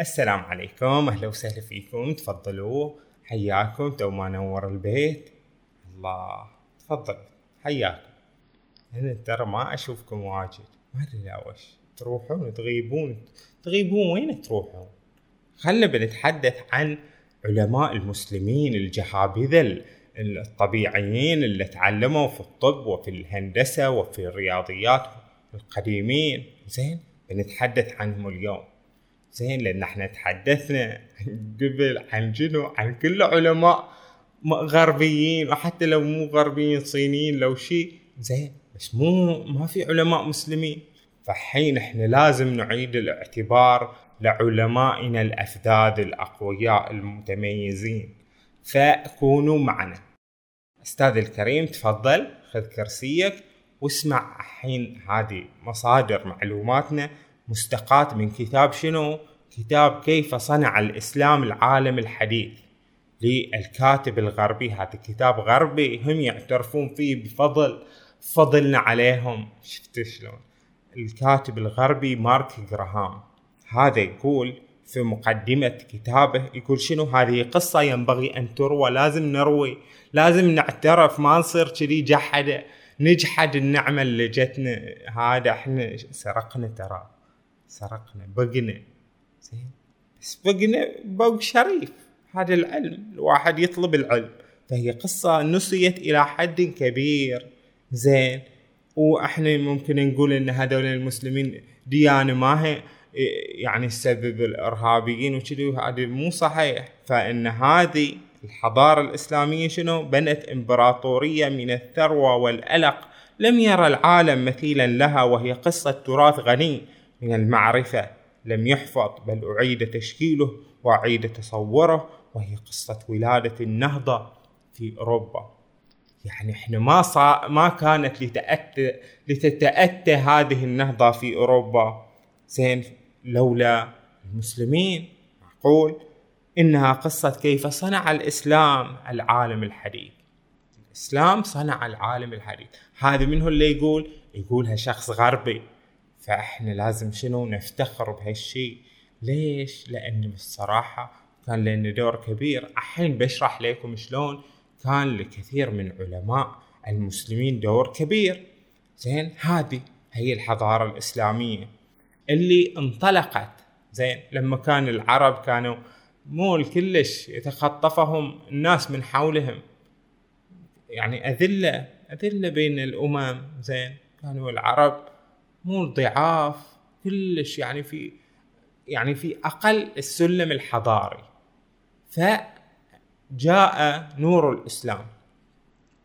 السلام عليكم أهلا وسهلا فيكم. تفضلوا. حياكم. تو ما نور البيت. الله. تفضل. حياكم. هنا ترى ما أشوفكم واجد. ما ادري لا وش؟ تروحون تغيبون تغيبون؟ وين تروحون؟ خلنا بنتحدث عن علماء المسلمين الجهابذة الطبيعيين اللي تعلموا في الطب وفي الهندسة وفي الرياضيات القديمين. زين بنتحدث عنهم اليوم. زين لأن إحنا تحدثنا قبل عن شنو؟ عن كل علماء غربيين وحتى لو مو غربيين صينيين لو شيء زين بس مو ما في علماء مسلمين. فحين إحنا لازم نعيد الاعتبار لعلمائنا الأفذاذ الأقوياء المتميزين. فكونوا معنا. أستاذ الكريم تفضل خذ كرسيك واسمع الحين هذه مصادر معلوماتنا مستقاة من كتاب شنو؟ كتاب كيف صنع الإسلام العالم الحديث. للكاتب الغربي هذا كتاب غربي هم يعترفون فيه بفضل فضلنا عليهم. شفت شلون؟ الكاتب الغربي مارك جراهام هذا يقول في مقدمة كتابه يقول شنو؟ هذه قصة ينبغي أن تروى لازم نروي لازم نعترف ما نصير كذي جحدة نجحد النعمة اللي جتنا. هذا إحنا سرقنا ترى. سرقنا بقنا زين. بس بقنا بق شريف هذا العلم. الواحد يطلب العلم. فهي قصة نسيت إلى حد كبير. زين. وإحنا ممكن نقول إن هذول المسلمين ديانة ما هي يعني السبب الإرهابيين وكذي هذا مو صحيح. فإن هذه الحضارة الإسلامية شنو؟ بنت إمبراطورية من الثروة والألق. لم يرى العالم مثيلا لها وهي قصة تراث غني. من المعرفة. لم يحفظ بل أعيد تشكيله وأعيد تصوره وهي قصة ولادة النهضة في أوروبا. يعني إحنا ما صا ما كانت لتأتى لتتأتى هذه النهضة في أوروبا. زين لولا المسلمين معقول إنها قصة كيف صنع الإسلام العالم الحديث. الإسلام صنع العالم الحديث. هذا منه اللي يقول؟ يقولها شخص غربي. فإحنا لازم شنو نفتخر بهالشيء ليش؟ لأن بصراحة كان لنا دور كبير. الحين بشرح لكم شلون كان لكثير من علماء المسلمين دور كبير. زين؟ هذه هي الحضارة الإسلامية. اللي انطلقت زين؟ لما كان العرب كانوا مو كلش يتخطفهم الناس من حولهم. يعني أذلة أذلة بين الأمم زين؟ كانوا العرب مو ضعاف كلش يعني في يعني في أقل السلم الحضاري. فجاء نور الإسلام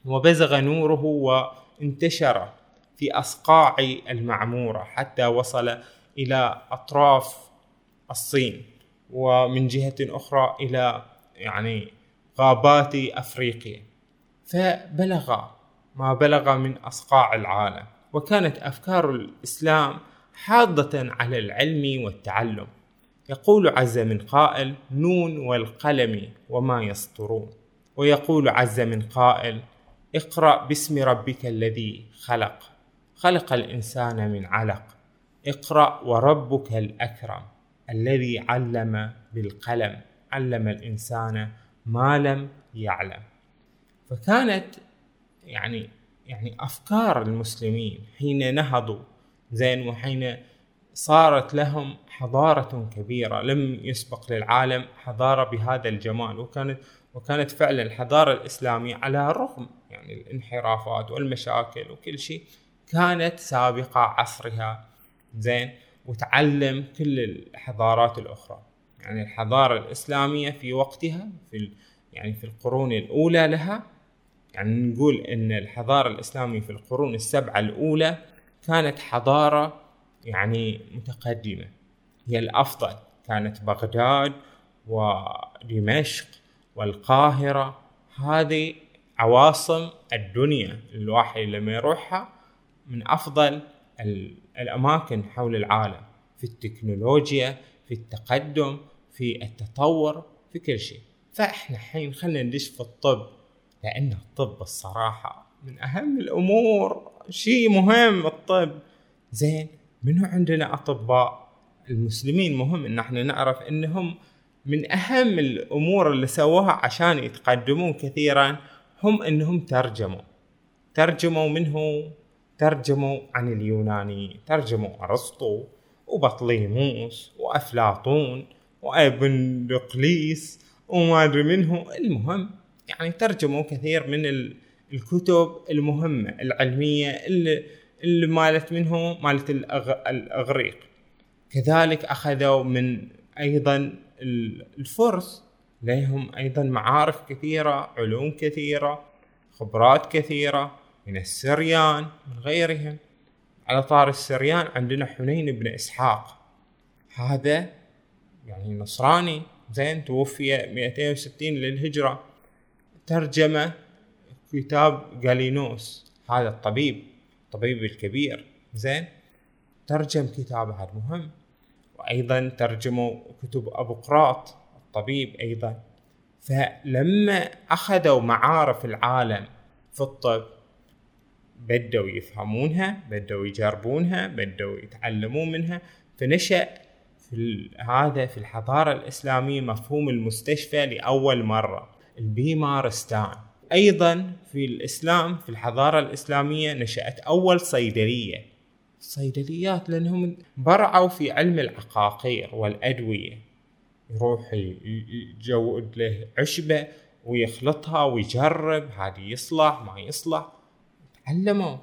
وبزغ نوره وانتشر في أصقاع المعمورة حتى وصل إلى أطراف الصين ومن جهة أخرى إلى يعني غابات أفريقيا. فبلغ ما بلغ من أصقاع العالم. وكانت أفكار الإسلام حاضة على العلم والتعلم. يقول عز من قائل نون والقلم وما يسطرون ويقول عز من قائل اقرأ باسم ربك الذي خلق خلق الإنسان من علق. اقرأ وربك الأكرم الذي علم بالقلم. علم الإنسان ما لم يعلم. فكانت يعني يعني أفكار المسلمين حين نهضوا زين وحين صارت لهم حضارة كبيرة لم يسبق للعالم حضارة بهذا الجمال وكانت وكانت فعلا الحضارة الإسلامية على الرغم يعني الانحرافات والمشاكل وكل شيء كانت سابقة عصرها زين وتعلم كل الحضارات الأخرى. يعني الحضارة الإسلامية في وقتها في يعني في القرون الأولى لها يعني نقول إن الحضارة الإسلامية في القرون السبعة الأولى كانت حضارة يعني متقدمة. هي الأفضل كانت بغداد ودمشق والقاهرة. هذه عواصم الدنيا الواحد لما يروحها من أفضل الأماكن حول العالم في التكنولوجيا في التقدم في التطور في كل شيء. فإحنا الحين خلينا ندش في الطب. لأن الطب الصراحة من أهم الأمور شيء مهم الطب. زين منو عندنا أطباء المسلمين؟ مهم إن إحنا نعرف إنهم من أهم الأمور اللي سووها عشان يتقدمون كثيرا هم إنهم ترجموا. ترجموا منه ترجموا عن اليوناني ترجموا أرسطو وبطليموس وأفلاطون وأبن دقليس وما أدري منه المهم يعني ترجموا كثير من الكتب المهمة العلمية اللي, اللي مالت منه مالت الأغريق. كذلك أخذوا من أيضا الفرس لهم أيضا معارف كثيرة علوم كثيرة خبرات كثيرة من السريان من غيرهم. على طار السريان عندنا حنين بن إسحاق. هذا يعني نصراني زين توفي 260 للهجرة. ترجمة كتاب جالينوس هذا الطبيب الطبيب الكبير زين؟ ترجم كتاب هذا مهم وأيضا ترجموا كتب أبو قراط الطبيب أيضا. فلما أخذوا معارف العالم في الطب بدوا يفهمونها بدوا يجربونها بدوا يتعلمون منها فنشأ في هذا في الحضارة الإسلامية مفهوم المستشفى لأول مرة. البيمارستان أيضا في الإسلام في الحضارة الإسلامية نشأت أول صيدلية. صيدليات لأنهم برعوا في علم العقاقير والأدوية. يروح يجود له عشبة ويخلطها ويجرب هذه يصلح ما يصلح. تعلموا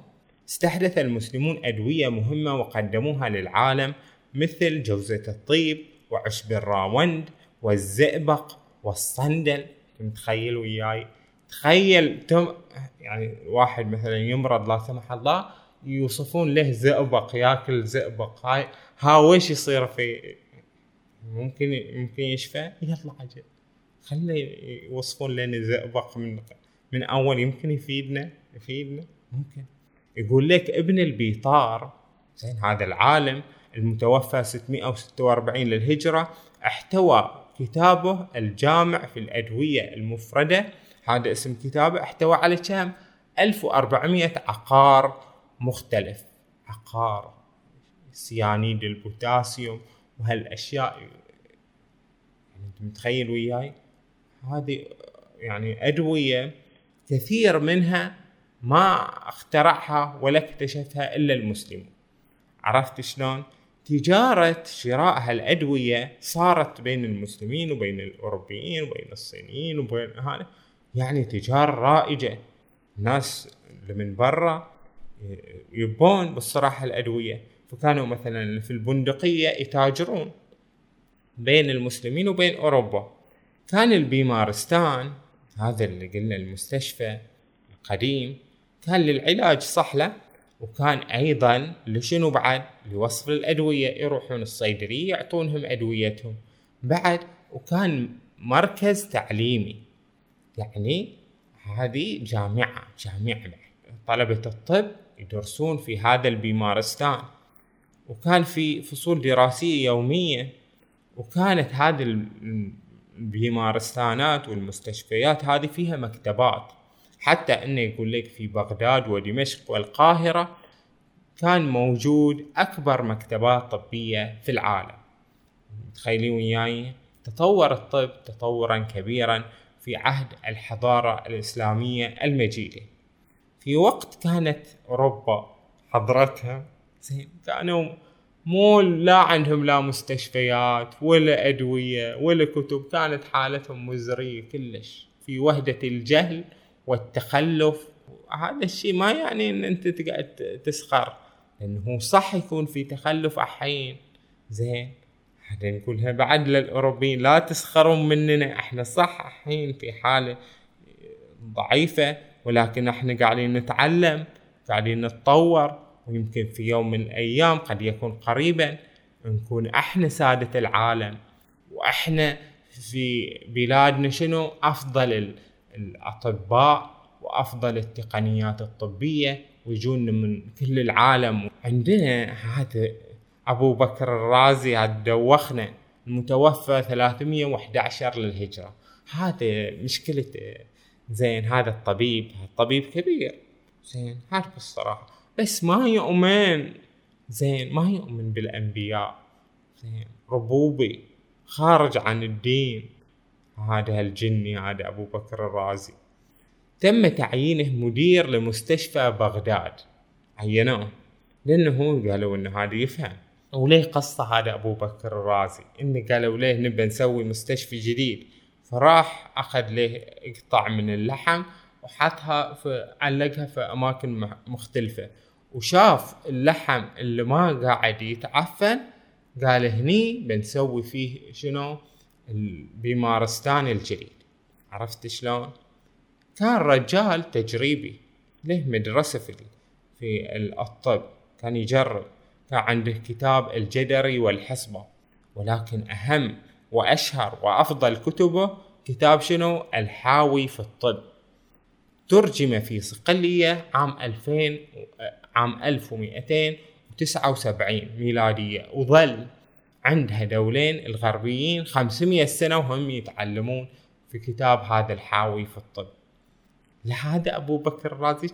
استحدث المسلمون أدوية مهمة وقدموها للعالم مثل جوزة الطيب وعشب الراوند والزئبق والصندل. متخيل وياي؟ تخيل تم يعني واحد مثلا يمرض لا سمح الله يوصفون له زئبق ياكل زئبق. هاي ها ويش يصير في ممكن ممكن يشفى؟ يلا عجل خلي يوصفون لنا زئبق من من أول يمكن يفيدنا يفيدنا؟ ممكن. يقول لك ابن البيطار زين هذا العالم المتوفى 646 للهجرة احتوى كتابه الجامع في الأدوية المفردة. هذا اسم كتابه احتوى على كم؟ 1400 عقار مختلف. عقار سيانيد البوتاسيوم وهالأشياء. يعني أنت متخيل وياي؟ هذه يعني أدوية كثير منها ما اخترعها ولا اكتشفها إلا المسلمون. عرفت شلون؟ تجارة شراء هالأدوية صارت بين المسلمين وبين الأوروبيين وبين الصينيين وبين هذا. يعني تجارة رائجة. ناس اللي من برا يبون بالصراحة الأدوية فكانوا مثلا في البندقية يتاجرون بين المسلمين وبين أوروبا. كان البيمارستان هذا اللي قلنا المستشفى القديم كان للعلاج صحلة. وكان أيضا لشنو بعد؟ لوصف الأدوية. يروحون الصيدلية يعطونهم أدويتهم. بعد وكان مركز تعليمي. يعني هذه جامعة جامعة طلبة الطب يدرسون في هذا البيمارستان. وكان في فصول دراسية يومية. وكانت هذه البيمارستانات والمستشفيات هذه فيها مكتبات. حتى إنه يقول لك في بغداد ودمشق والقاهرة كان موجود أكبر مكتبات طبية في العالم. تخيلين وياي تطور الطب تطورا كبيرا في عهد الحضارة الإسلامية المجيدة. في وقت كانت أوروبا حضرتها زين كانوا مو لا عندهم لا مستشفيات ولا أدوية ولا كتب كانت حالتهم مزرية كلش. في وهدة الجهل والتخلف. هذا الشيء ما يعني إن أنت تقعد تسخر لأنه صح يكون في تخلف احين زين هذا نقولها بعد للأوروبيين لا تسخرون مننا إحنا صح الحين في حالة ضعيفة ولكن إحنا قاعدين نتعلم قاعدين نتطور ويمكن في يوم من الأيام قد يكون قريبا نكون إحنا سادة العالم. وإحنا في بلادنا شنو؟ أفضل الأطباء وأفضل التقنيات الطبية ويجون من كل العالم. عندنا هذا أبو بكر الرازي دوخنا المتوفى 311 للهجرة. هذا مشكلته زين هذا الطبيب الطبيب كبير. زين هذا الصراحه بس ما يؤمن. زين ما يؤمن بالأنبياء. ربوبي خارج عن الدين. هذا الجني هذا أبو بكر الرازي. تم تعيينه مدير لمستشفى بغداد. عينوه. لأنه قالوا إنه هذا يفهم. وليه قصة هذا أبو بكر الرازي؟ إن قالوا ليه نبى نسوي مستشفى جديد؟ فراح أخذ له قطع من اللحم وحطها في علقها في أماكن مختلفة. وشاف اللحم اللي ما قاعد يتعفن قال هني بنسوي فيه شنو؟ البيمارستان الجديد. عرفت شلون؟ كان رجال تجريبي له مدرسة في في الطب كان يجرب كان عنده كتاب الجدري والحصبة ولكن أهم وأشهر وأفضل كتبه كتاب شنو؟ الحاوي في الطب. ترجم في صقلية عام 2000 عام 1279 ميلادية. وظل عند هذولين الغربيين 500 سنة وهم يتعلمون في كتاب هذا الحاوي في الطب. لهذا أبو بكر الرازي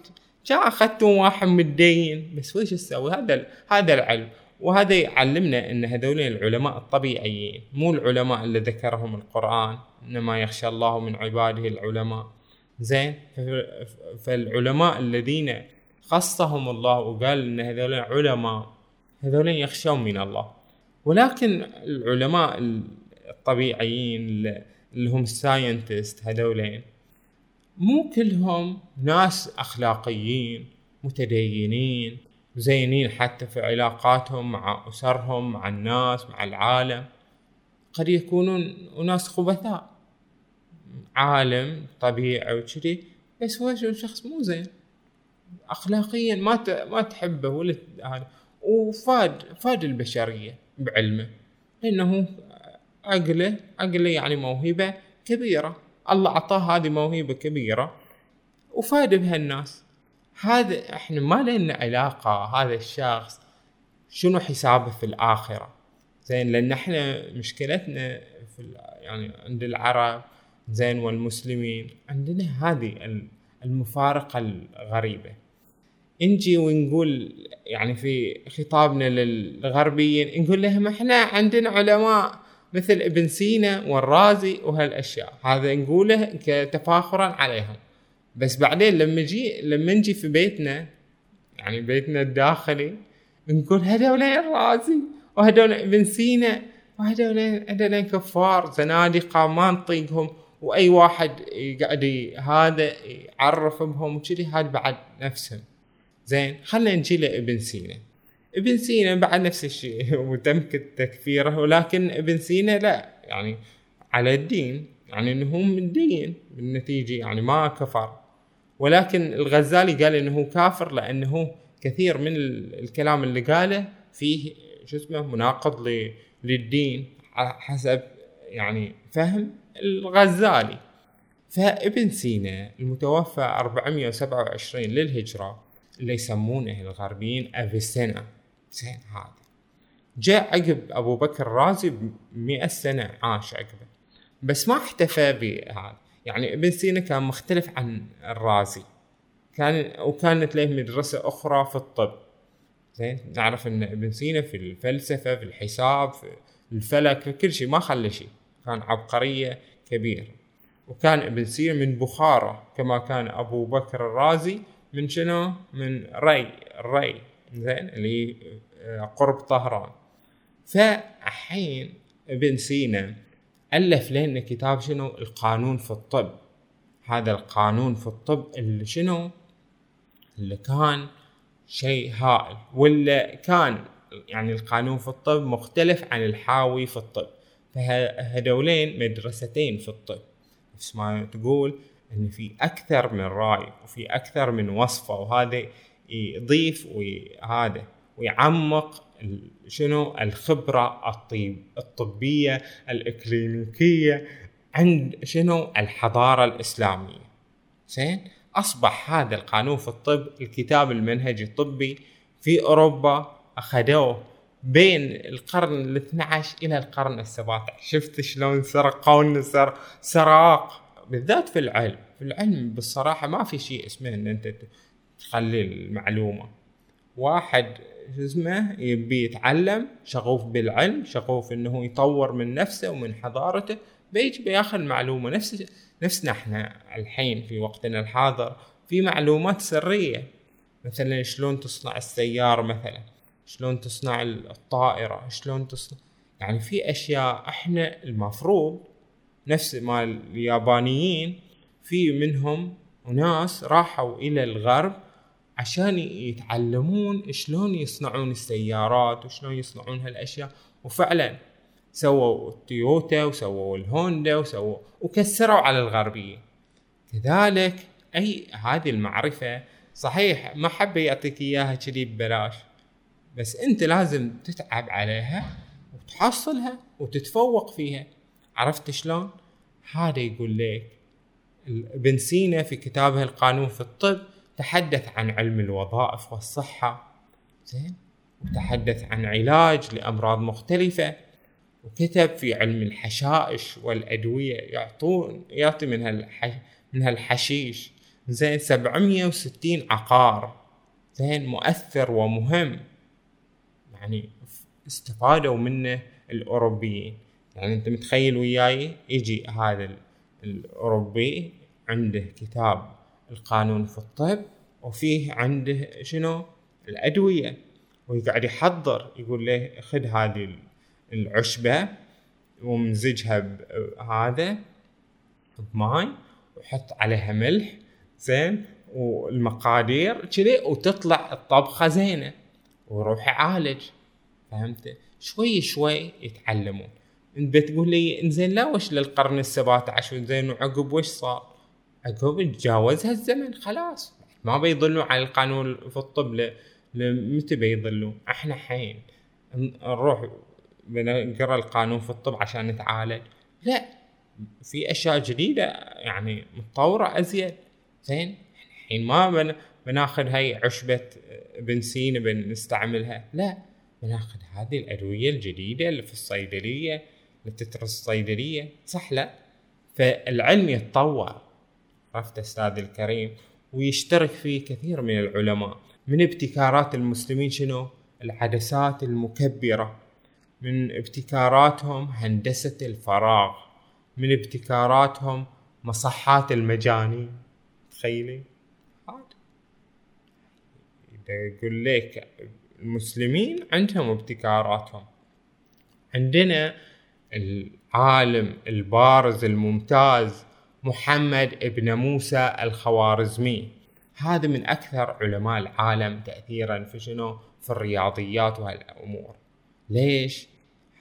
جاء أخذتم واحد متدين. بس ويش تسوي هذا هذا العلم. وهذا يعلمنا إن هذول العلماء الطبيعيين مو العلماء اللي ذكرهم القرآن إنما يخشى الله من عباده العلماء. زين؟ فالعلماء الذين خصهم الله وقال إن هذول علماء هذول يخشون من الله. ولكن العلماء الطبيعيين اللي هم الساينتست هذولين مو كلهم ناس أخلاقيين متدينين زينين حتى في علاقاتهم مع أسرهم مع الناس مع العالم. قد يكونون أناس خبثاء. عالم طبيعي وكذي بس هو شخص مو زين. اخلاقيا ما ما تحبه ولا هذا. وفاد فاد البشرية. بعلمه. لأنه عقله عقله يعني موهبة كبيرة. الله أعطاه هذه موهبة كبيرة وفاد بها الناس. هذا إحنا ما لنا علاقة هذا الشخص شنو حسابه في الآخرة؟ زين لأن إحنا مشكلتنا في يعني عند العرب زين والمسلمين عندنا هذه المفارقة الغريبة. نجي ونقول يعني في خطابنا للغربيين نقول لهم إحنا عندنا علماء مثل ابن سينا والرازي وهالأشياء. هذا نقوله كتفاخرا عليهم. بس بعدين لما نجي لما نجي في بيتنا يعني بيتنا الداخلي نقول هذول الرازي وهذول ابن سينا وهذول هذول كفار زنادقة ما نطيقهم. وأي واحد قاعد هذا يعرف بهم وكذي هذا بعد نفسهم. زين خلينا نجي لابن سينا ابن سينا بعد نفس الشيء وتمكن تكفيره ولكن ابن سينا لا يعني على الدين يعني إنه من الدين بالنتيجة يعني ما كفر. ولكن الغزالي قال إنه كافر لأنه كثير من الكلام اللي قاله فيه شو اسمه مناقض للدين حسب يعني فهم الغزالي. فابن سينا المتوفى 427 للهجرة اللي يسمونه الغربيين أفيسنا زين هذا. جاء عقب أبو بكر الرازي بمئة سنة عاش عقبه. بس ما احتفى بهذا. يعني ابن سينا كان مختلف عن الرازي. كان وكانت له مدرسة أخرى في الطب. زين نعرف إن ابن سينا في الفلسفة في الحساب في الفلك في كل شيء ما خلى شيء. كان عبقرية كبيرة. وكان ابن سينا من بخارى كما كان أبو بكر الرازي من شنو؟ من ري الري زين اللي آه، قرب طهران. فالحين ابن سينا ألف لنا كتاب شنو؟ القانون في الطب. هذا القانون في الطب اللي شنو؟ اللي كان شيء هائل ولا كان يعني القانون في الطب مختلف عن الحاوي في الطب. فهذولين مدرستين في الطب. نفس ما تقول إن في أكثر من رأي وفي أكثر من وصفة وهذا يضيف وهذا ويعمق شنو؟ الخبرة الطب الطبية الإكلينيكية عند شنو؟ الحضارة الإسلامية. زين؟ أصبح هذا القانون في الطب الكتاب المنهجي الطبي في أوروبا أخذوه بين القرن ال 12 إلى القرن ال 17 شفت شلون سرقونا سر سراق بالذات في العلم. في العلم بالصراحة ما في شيء اسمه إن أنت تخلي المعلومة. واحد اسمه؟ يبي يتعلم شغوف بالعلم شغوف إنه يطور من نفسه ومن حضارته بيجي بياخذ معلومة. نفس نفسنا إحنا الحين في وقتنا الحاضر في معلومات سرية. مثلا شلون تصنع السيارة مثلا؟ شلون تصنع الطائرة؟ شلون تصنع؟ يعني في أشياء إحنا المفروض نفس ما اليابانيين في منهم وناس راحوا إلى الغرب عشان يتعلمون شلون يصنعون السيارات وشلون يصنعون هالأشياء. وفعلا سووا التويوتا وسووا الهوندا وسووا وكسروا على الغربية كذلك أي هذه المعرفة صحيح ما حب يعطيك إياها كذي ببلاش بس أنت لازم تتعب عليها وتحصلها وتتفوق فيها. عرفت شلون؟ هذا يقول لك ابن سينا في كتابه القانون في الطب تحدث عن علم الوظائف والصحة. زين؟ وتحدث عن علاج لأمراض مختلفة. وكتب في علم الحشائش والأدوية يعطون يعطي من هالحش من هالحشيش. زين؟ 760 عقار. زين؟ مؤثر ومهم. يعني استفادوا منه الأوروبيين. يعني أنت متخيل وياي؟ يجي هذا الأوروبي عنده كتاب القانون في الطب وفيه عنده شنو؟ الأدوية. ويقعد يحضر يقول له خذ هذه العشبة ومزجها بهذا بماي وحط عليها ملح زين والمقادير كذي وتطلع الطبخة زينة وروح يعالج فهمت؟ شوي شوي يتعلمون. انت بتقول لي انزين لا وش للقرن السبعة عشر زين وعقب وش صار؟ عقب تجاوزها الزمن خلاص. ما بيضلوا على القانون في الطب لمتى بيضلوا؟ إحنا حين نروح بنقرأ القانون في الطب عشان نتعالج. لا في أشياء جديدة يعني متطورة ازيد زين الحين ما بن بناخذ هاي عشبة بنسين بنستعملها. لا بناخذ هذه الأدوية الجديدة اللي في الصيدلية. اللي تترس الصيدلية؟ صح لا. فالعلم يتطور عرفت أستاذ الكريم؟ ويشترك فيه كثير من العلماء. من ابتكارات المسلمين شنو؟ العدسات المكبرة. من ابتكاراتهم هندسة الفراغ. من ابتكاراتهم مصحات المجانين. تخيلي؟ يقول لك المسلمين عندهم ابتكاراتهم. عندنا العالم البارز الممتاز محمد ابن موسى الخوارزمي. هذا من أكثر علماء العالم تاثيرا في شنو؟ في الرياضيات وهالأمور. ليش؟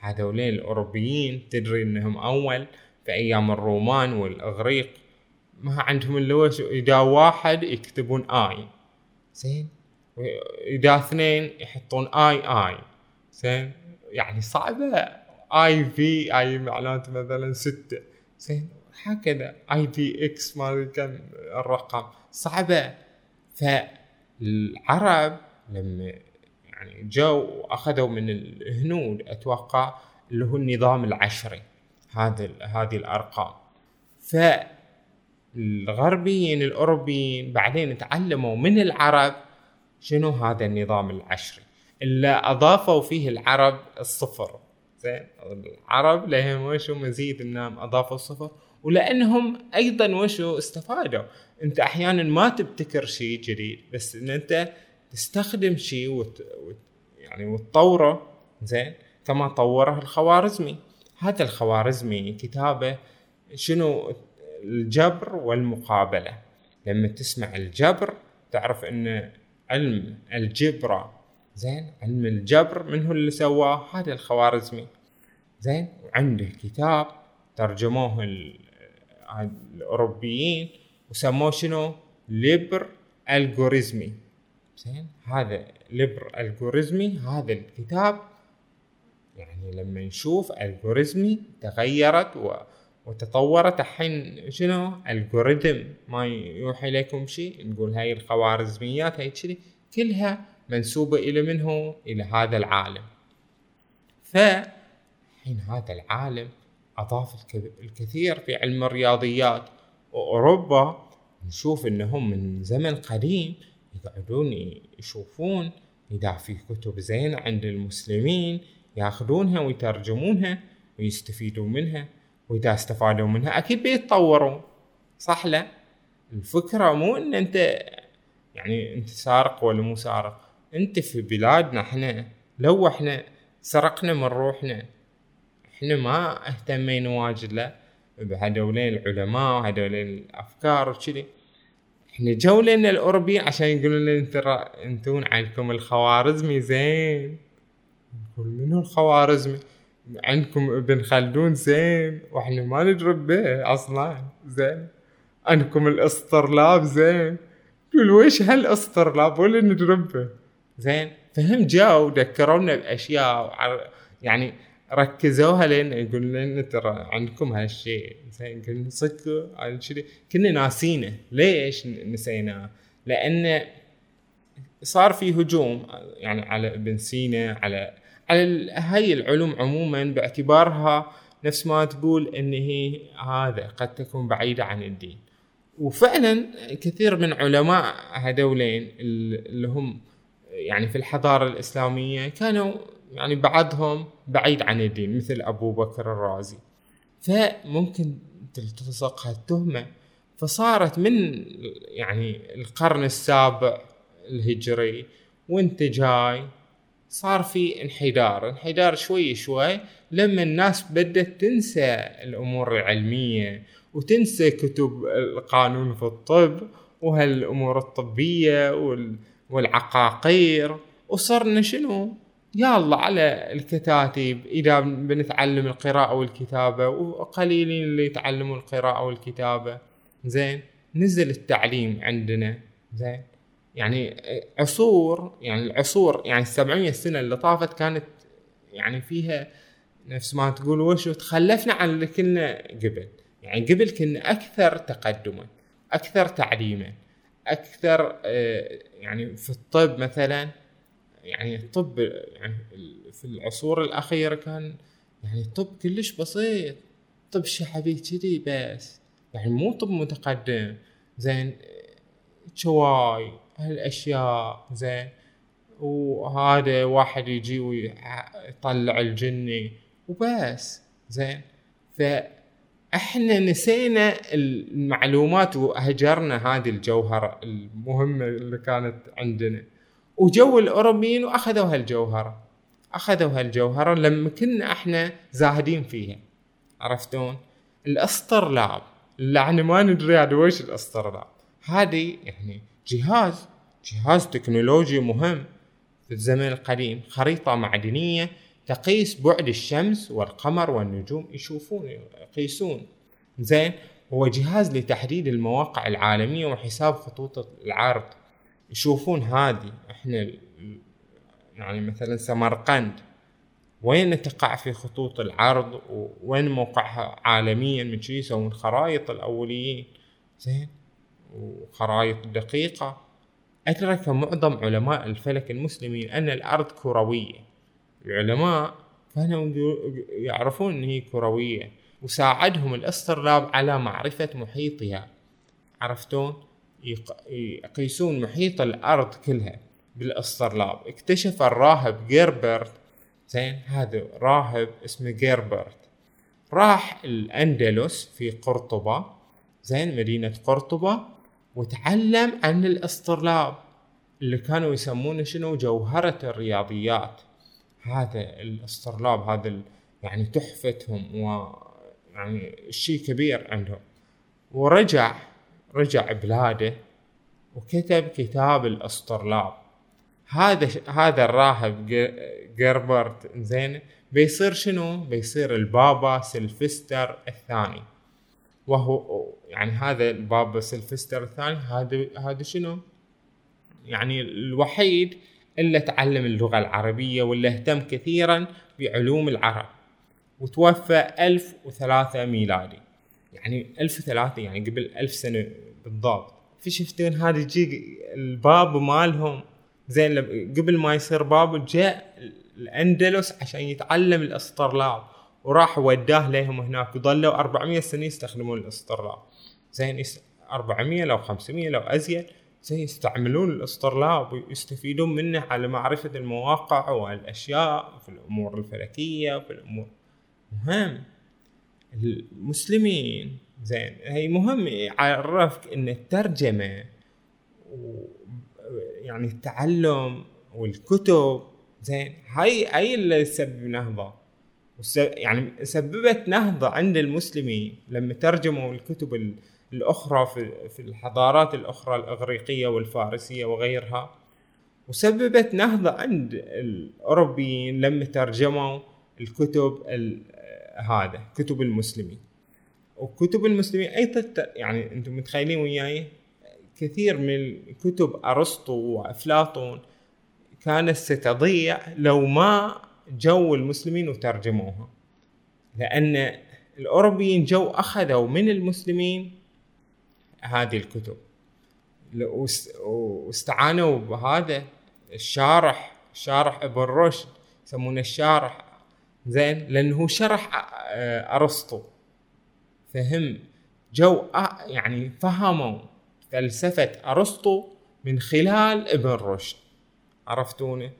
هذولين الأوروبيين تدري إنهم أول في أيام الرومان والإغريق. ما عندهم إلا إذا واحد يكتبون I. زين؟ اذا اثنين يحطون I I. زين؟ يعني صعبة. I V I معناته مثلا ستة. زين هكذا I V X ما كم الرقم؟ صعبة. فالعرب لما يعني جو اخذوا من الهنود أتوقع اللي هو النظام العشري. هذا هذه الأرقام. فالغربيين الأوروبيين بعدين تعلموا من العرب شنو هذا النظام العشري. الا أضافوا فيه العرب الصفر. زين العرب لهم وشو مزيد إنهم أضافوا الصفر ولأنهم أيضا وشو استفادوا. أنت أحيانا ما تبتكر شيء جديد بس إن أنت تستخدم شيء وت... وت... يعني وتطوره زين كما طوره الخوارزمي. هذا الخوارزمي كتابه شنو؟ الجبر والمقابلة. لما تسمع الجبر تعرف إن علم الجبرة زين. علم الجبر من هو اللي سواه هذا الخوارزمي. زين. وعنده كتاب ترجموه الأوروبيين وسموه شنو؟ Liber Algorismi زين. هذا Liber Algorismi هذا الكتاب يعني لما نشوف Algorismi تغيرت و وتطورت الحين شنو؟ algorithm ما يوحي لكم شيء؟ نقول هاي الخوارزميات هاي كذي كلها منسوبة إلى منه إلى هذا العالم. فحين هذا العالم أضاف الكثير في علم الرياضيات وأوروبا نشوف أنهم من زمن قديم يقعدون يشوفون إذا في كتب زينة عند المسلمين يأخذونها ويترجمونها ويستفيدون منها وإذا استفادوا منها أكيد بيتطورون. صح لا؟ الفكرة مو إن أنت يعني أنت سارق ولا مو سارق. أنت في بلادنا إحنا لو إحنا سرقنا من روحنا إحنا ما اهتمينا واجد لا بهدولين العلماء وهدولين الأفكار وكذي إحنا جو لنا الاوروبي عشان يقولون لنا ترى انتون عندكم الخوارزمي زين. نقول منو الخوارزمي؟ عندكم ابن خلدون زين. وإحنا ما ندرب به أصلا زين. عندكم الاسطرلاب زين. تقول ويش هالاسطرلاب ولا ندرب به. زين؟ فهم جاو ذكرونا باشياء يعني ركزوها لين يقول لنا ترى عندكم هالشيء زين قلنا صدق كنا ناسينه. ليش نسيناه؟ لأن صار في هجوم يعني على ابن سينا على على هاي العلوم عموما باعتبارها نفس ما تقول إن هي هذا قد تكون بعيدة عن الدين. وفعلا كثير من علماء هذولين اللي هم يعني في الحضارة الإسلامية كانوا يعني بعضهم بعيد عن الدين مثل أبو بكر الرازي. فممكن تلتصق هالتهمه فصارت من يعني القرن السابع الهجري وانت جاي صار في انحدار. انحدار شوي شوي لما الناس بدأت تنسى الأمور العلمية وتنسى كتب القانون في الطب وهالأمور الطبية والعقاقير. وصرنا شنو؟ يلا على الكتاتيب إذا بنتعلم القراءة والكتابة وقليلين اللي يتعلموا القراءة والكتابة. زين؟ نزل التعليم عندنا. زين؟ يعني عصور يعني العصور يعني السبعمية سنة اللي طافت كانت يعني فيها نفس ما تقول وش؟ تخلفنا عن اللي كنا قبل. يعني قبل كنا أكثر تقدما أكثر تعليما. أكثر آه، يعني في الطب مثلا يعني الطب يعني في العصور الأخيرة كان يعني الطب كلش بسيط. طب شعبي كذي بس. يعني مو طب متقدم. زين شواي هالأشياء زين. وهذا واحد يجي ويطلع الجني وبس. زين. فاحنا نسينا المعلومات وهجرنا هذه الجوهرة المهمة اللي كانت عندنا. وجو الأوروبيين واخذوا هالجوهرة. أخذوا هالجوهرة لما كنا إحنا زاهدين فيها. عرفتون؟ الاسطرلاب اللي إحنا ما ندري هذا وش الاسطرلاب هذه يعني جهاز. جهاز تكنولوجي مهم. في الزمن القديم. خريطة معدنية. تقيس بعد الشمس والقمر والنجوم يشوفون يقيسون. زين هو جهاز لتحديد المواقع العالمية وحساب خطوط العرض. يشوفون هذه إحنا يعني مثلا سمرقند. وين تقع في خطوط العرض؟ وين موقعها عالميا؟ من شي يسوون؟ خرائط الأوليين. زين وخرائط دقيقة. أدرك معظم علماء الفلك المسلمين أن الأرض كروية. العلماء كانوا يعرفون أن هي كروية وساعدهم الاسترلاب على معرفة محيطها. عرفتون؟ يقيسون محيط الأرض كلها بالاسترلاب. اكتشف الراهب جيربرت. زين؟ هذا راهب اسمه جيربرت. راح الأندلس في قرطبة. زين؟ مدينة قرطبة وتعلم عن الاسترلاب اللي كانوا يسمونه شنو؟ جوهرة الرياضيات. هذا الاسترلاب هذا يعني تحفتهم و يعني شيء كبير عندهم ورجع رجع بلاده وكتب كتاب الاسترلاب هذا هذا الراهب جربرت زين بيصير شنو؟ بيصير البابا سلفستر الثاني وهو يعني هذا البابا سلفستر الثاني هذا هذا شنو؟ يعني الوحيد اللي تعلم اللغة العربية واللي اهتم كثيرا بعلوم العرب. وتوفى 1003 ميلادي. يعني 1003 يعني قبل 1000 سنة بالضبط. في شفتون هذا يجي الباب مالهم. زين قبل ما يصير باب جاء الأندلس عشان يتعلم الاسترلاب وراح وداه لهم هناك. وظلوا 400 سنة يستخدمون الاسترلاب زين 400 لو 500 لو أزيد. زي يستعملون الاسطرلاب ويستفيدون منه على معرفة المواقع والأشياء في الأمور الفلكية وفي الأمور. مهم. المسلمين زين. هي مهم يعرفك إن الترجمة و يعني التعلم والكتب زين. هاي هاي اللي تسبب نهضة. يعني سببت نهضة عند المسلمين لما ترجموا الكتب الأخرى في, الحضارات الأخرى الإغريقية والفارسية وغيرها وسببت نهضة عند الأوروبيين لما ترجموا الكتب هذا كتب المسلمين. وكتب المسلمين أيضا يعني أنتم متخيلين وياي كثير من كتب أرسطو وأفلاطون كانت ستضيع لو ما جو المسلمين وترجموها. لأن الأوروبيين جو أخذوا من المسلمين هذه الكتب. واستعانوا بهذا الشارح شارح ابن رشد يسمونه الشارح. زين لأنه هو شرح آه، أرسطو. فهم جو يعني فهموا فلسفة أرسطو من خلال ابن رشد. عرفتونه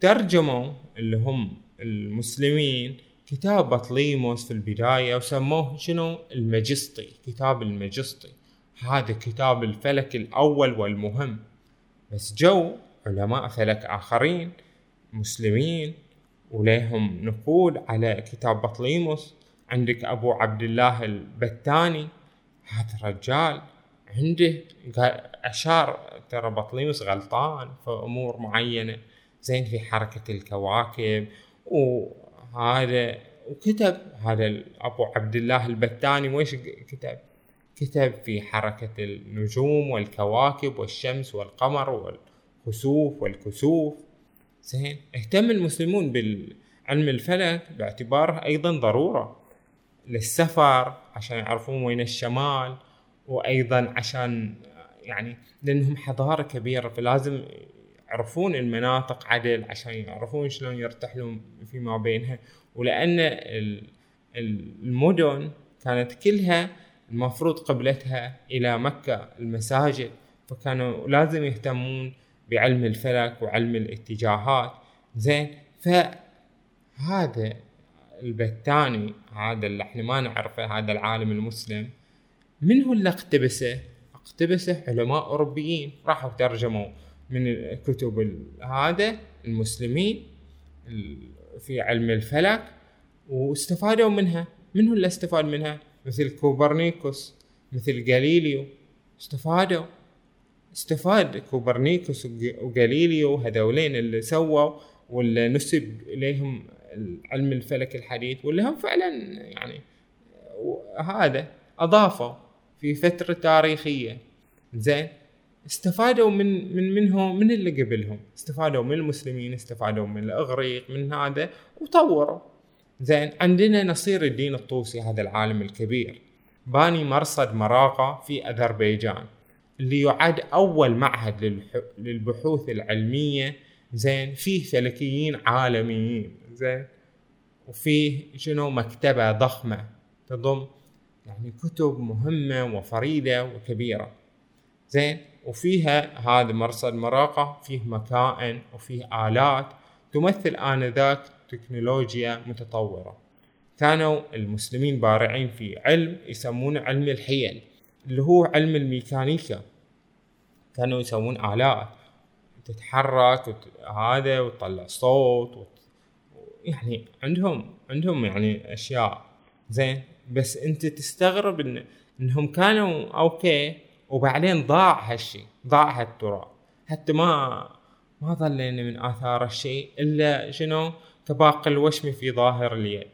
ترجموا اللي هم المسلمين كتاب بطليموس في البداية وسموه شنو؟ المجسطي كتاب المجسطي هذا كتاب الفلك الأول والمهم. بس جو علماء فلك آخرين مسلمين وليهم نقود على كتاب بطليموس. عندك أبو عبد الله البتاني هذا الرجال عنده أشار ترى بطليموس غلطان في أمور معينة. زين في حركة الكواكب وهذا وكتب هذا أبو عبد الله البتاني. ويش كتب؟ كتب في حركة النجوم والكواكب والشمس والقمر والخسوف والكسوف. زين اهتم المسلمون بالعلم الفلك باعتباره أيضا ضرورة للسفر عشان يعرفون وين الشمال وأيضا عشان يعني لأنهم حضارة كبيرة فلازم يعرفون المناطق عدل عشان يعرفون شلون يرتحلون فيما بينها. ولأن المدن كانت كلها المفروض قبلتها إلى مكة المساجد فكانوا لازم يهتمون بعلم الفلك وعلم الاتجاهات زين فهذا البتاني هذا اللي إحنا ما نعرفه هذا العالم المسلم من هو اللي اقتبسه؟ اقتبسه علماء أوروبيين راحوا ترجموا من الكتب هذا المسلمين في علم الفلك واستفادوا منها من هو اللي استفاد منها؟ مثل كوبرنيكوس مثل جاليليو استفادوا. استفاد كوبرنيكوس وجاليليو هذولين اللي سووا واللي نسب إليهم علم الفلك الحديث واللي هم فعلا يعني هذا أضافوا في فترة تاريخية. زين استفادوا من من منهم من اللي قبلهم. استفادوا من المسلمين استفادوا من الأغريق من هذا وطوروا. زين عندنا نصير الدين الطوسي هذا العالم الكبير. باني مرصد مراقة في أذربيجان اللي يعد أول معهد للبحوث العلمية. زين فيه فلكيين عالميين. زين وفيه شنو؟ مكتبة ضخمة تضم يعني كتب مهمة وفريدة وكبيرة. زين وفيها هذا مرصد مراقة فيه مكائن وفيه آلات. تمثل آنذاك تكنولوجيا متطورة. كانوا المسلمين بارعين في علم يسمونه علم الحيل اللي هو علم الميكانيكا. كانوا يسوون آلات تتحرك. هذا وتطلع صوت وت... يعني عندهم عندهم يعني أشياء. زين بس أنت تستغرب ان إنهم كانوا أوكي وبعدين ضاع هالشي ضاع هالتراب حتى ما ما ظلينا من آثار الشيء إلا شنو؟ كباقي الوشم في ظاهر اليد.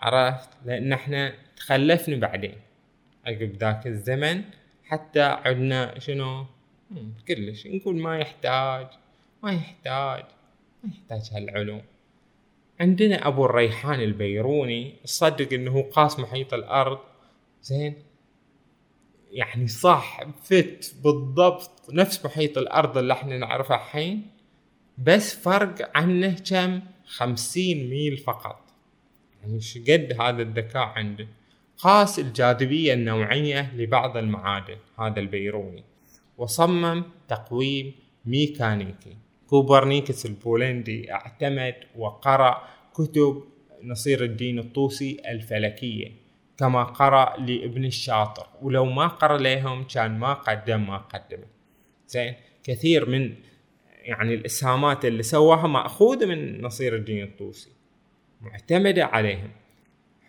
عرفت؟ لأن إحنا تخلفنا بعدين. عقب ذاك الزمن حتى عدنا شنو؟ كلش. نقول ما يحتاج ما يحتاج ما يحتاج هالعلوم. عندنا أبو الريحان البيروني تصدق إنه قاس محيط الأرض. زين؟ يعني صح فت بالضبط نفس محيط الأرض اللي إحنا نعرفه الحين بس فرق عنه كم؟ خمسين ميل فقط. يعني قد هذا الذكاء عنده؟ قاس الجاذبية النوعية لبعض المعادن هذا البيروني. وصمم تقويم ميكانيكي. كوبرنيكس البولندي اعتمد وقرأ كتب نصير الدين الطوسي الفلكية. كما قرأ لابن الشاطر. ولو ما قرأ لهم كان ما قدم ما قدم. زين؟ كثير من يعني الإسهامات اللي سواها مأخوذة من نصير الدين الطوسي. معتمدة عليهم.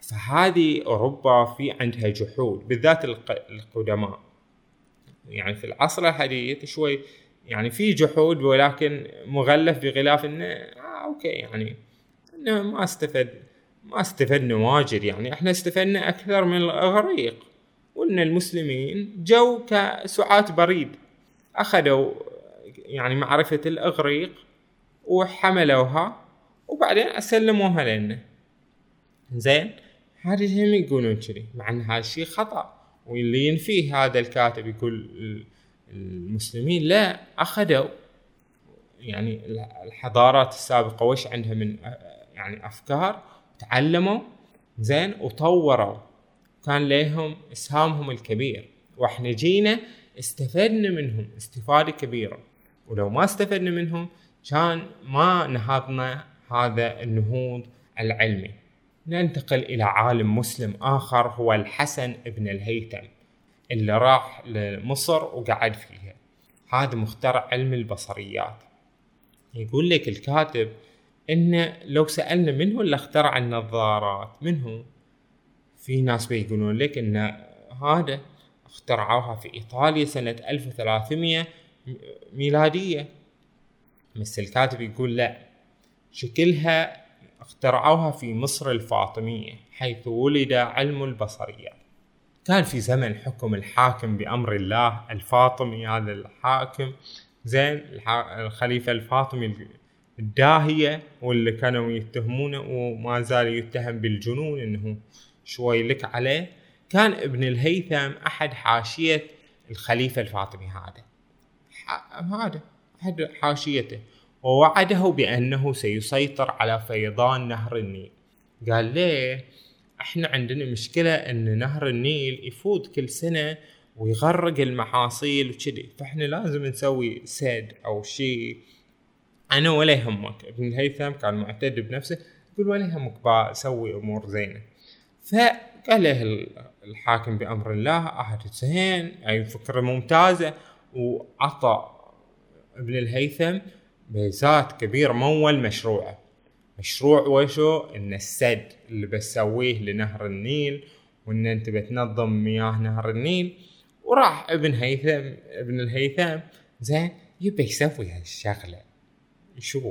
فهذه أوروبا في عندها جحود بالذات القدماء. يعني في العصر الحديث شوي يعني في جحود ولكن مغلف بغلاف إنه آه أوكي يعني إنه ما استفد. ما استفدنا واجد يعني إحنا استفدنا أكثر من الأغريق. وإن المسلمين جو كسعاة بريد. أخذوا يعني معرفة الأغريق وحملوها وبعدين سلموها لنا. زين هذه هم يقولون كذي؟ مع إن هذا الشيء خطأ. واللي ينفيه هذا الكاتب يقول المسلمين لا أخذوا. يعني الحضارات السابقة وش عندها من يعني أفكار؟ تعلموا. زين وطوروا. كان لهم إسهامهم الكبير. وإحنا جينا استفدنا منهم استفادة كبيرة. ولو ما استفدنا منهم كان ما نهضنا هذا النهوض العلمي. ننتقل إلى عالم مسلم آخر هو الحسن ابن الهيثم اللي راح لمصر وقعد فيها. هذا مخترع علم البصريات. يقول لك الكاتب إن لو سألنا من هو اللي اخترع النظارات؟ من هو؟ في ناس بيقولون لك إن هذا اخترعوها في إيطاليا سنة 1300 ميلادية. بس الكاتب يقول لا شكلها اخترعوها في مصر الفاطمية حيث ولد علم البصريات كان في زمن حكم الحاكم بأمر الله الفاطمي هذا الحاكم زين الخليفة الفاطمي الداهية واللي كانوا يتهمونه وما زال يتهم بالجنون إنه شوي لك عليه. كان ابن الهيثم أحد حاشية الخليفة الفاطمي هذا. هذا أحد حاشيته. ووعده بأنه سيسيطر على فيضان نهر النيل. قال ليه؟ إحنا عندنا مشكلة إن نهر النيل يفوت كل سنة ويغرق المحاصيل وكذي. فإحنا لازم نسوي سد أو شيء أنا ولا يهمك. ابن الهيثم كان معتد بنفسه يقول ولا يهمك بسوي أمور زينة. فقال له الحاكم بأمر الله اهد زين اي فكرة ممتازة. وعطى ابن الهيثم بيزات كبير مول مشروعه. مشروع وشو؟ إن السد اللي بسويه لنهر النيل وإن أنت بتنظم مياه نهر النيل. وراح ابن هيثم ابن الهيثم زين يبي يسوي هالشغلة. يشوف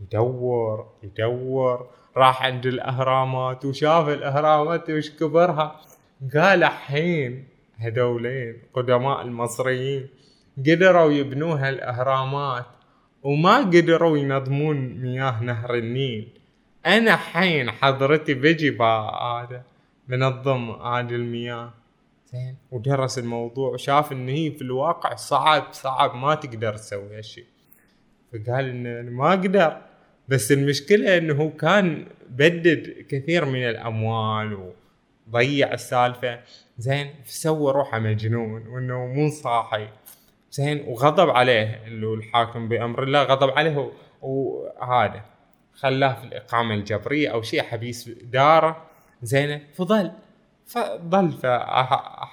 يدور يدور راح عند الأهرامات وشاف الأهرامات وش كبرها. قال الحين هذولين قدماء المصريين قدروا يبنوا هالأهرامات وما قدروا ينظمون مياه نهر النيل. أنا حين حضرتي بجي هذا منظم هذه المياه. زين. ودرس الموضوع وشاف إن هي في الواقع صعب صعب ما تقدر تسوي هالشيء فقال إن ما أقدر. بس المشكلة إنه كان بدد كثير من الأموال وضيع السالفة. زين سوى روحه مجنون وإنه مو صاحي. زين وغضب عليه اللي هو الحاكم بأمر الله غضب عليه وهذا خلاه في الإقامة الجبرية أو شيء حبيس داره. زين فظل فظل في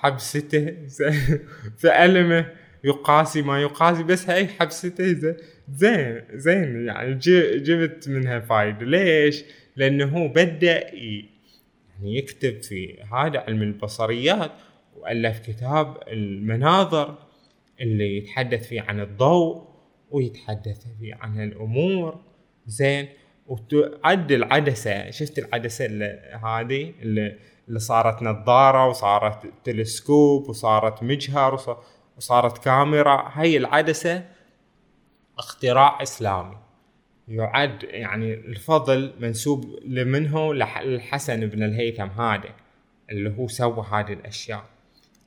حبسته. في ألمه. يقاسي ما يقاسي بس هاي حبسته زين زين يعني جبت منها فايدة. ليش؟ لأنه هو بدأ يعني يكتب في هذا علم البصريات وألف كتاب المناظر اللي يتحدث فيه عن الضوء ويتحدث فيه عن الأمور. زين؟ وتعد العدسة شفت العدسة اللي هذه اللي, اللي صارت نظارة وصارت تلسكوب وصارت مجهر وصارت كاميرا هاي العدسة اختراع إسلامي. يعد يعني الفضل منسوب لمنه للحسن بن الهيثم هذا اللي هو سوى هذه الأشياء.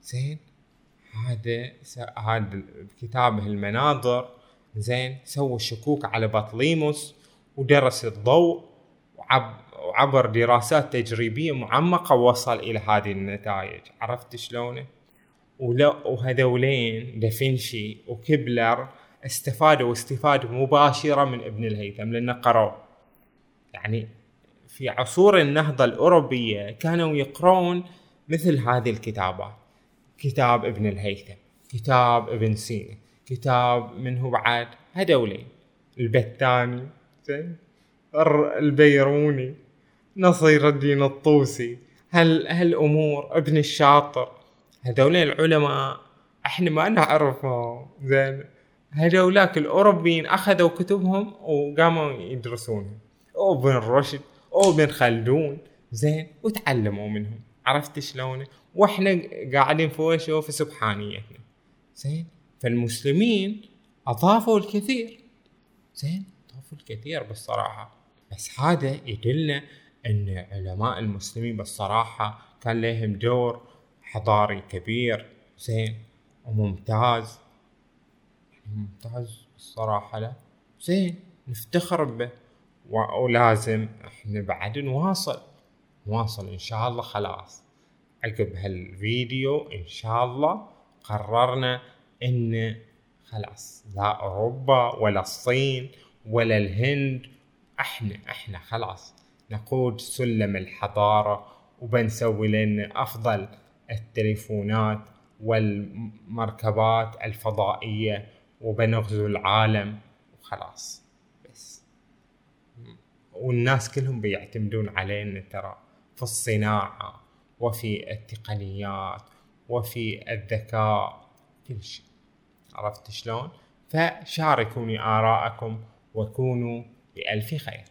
زين؟ هذا هذا بكتابه المناظر زين؟ سوى الشكوك على بطليموس ودرس الضوء وعب وعبر دراسات تجريبية معمقة ووصل إلى هذه النتائج. عرفت شلونه؟ وهذولين دافنشي وكبلر استفادوا استفادوا مباشرة من ابن الهيثم لأنه قرأوا. يعني في عصور النهضة الأوروبية كانوا يقرون مثل هذه الكتابات كتاب ابن الهيثم كتاب ابن سينا كتاب منه بعد؟ هدولين البتاني البيروني نصير الدين الطوسي. هل هالامور ابن الشاطر هذول العلماء إحنا ما نعرفهم. زين هذولاك الأوروبيين أخذوا كتبهم وقاموا يدرسونها أو ابن رشد أو ابن خلدون. زين وتعلموا منهم. عرفت شلون؟ وإحنا قاعدين فوق في سبحانيتنا. زين فالمسلمين أضافوا الكثير. زين أضافوا الكثير بالصراحة. بس هذا يدلنا إن علماء المسلمين بالصراحة كان لهم دور حضاري كبير زين وممتاز. ممتاز الصراحة لا. زين نفتخر به ولازم إحنا بعد نواصل. نواصل إن شاء الله خلاص. عقب هالفيديو إن شاء الله قررنا إن خلاص لا أوروبا ولا الصين ولا الهند إحنا إحنا خلاص نقود سلم الحضارة وبنسوي لنا أفضل التليفونات والمركبات الفضائية وبنغزو العالم وخلاص بس. والناس كلهم بيعتمدون علينا ترى في الصناعة وفي التقنيات وفي الذكاء كل شيء. عرفت شلون؟ فشاركوني آراءكم وكونوا بألف خير.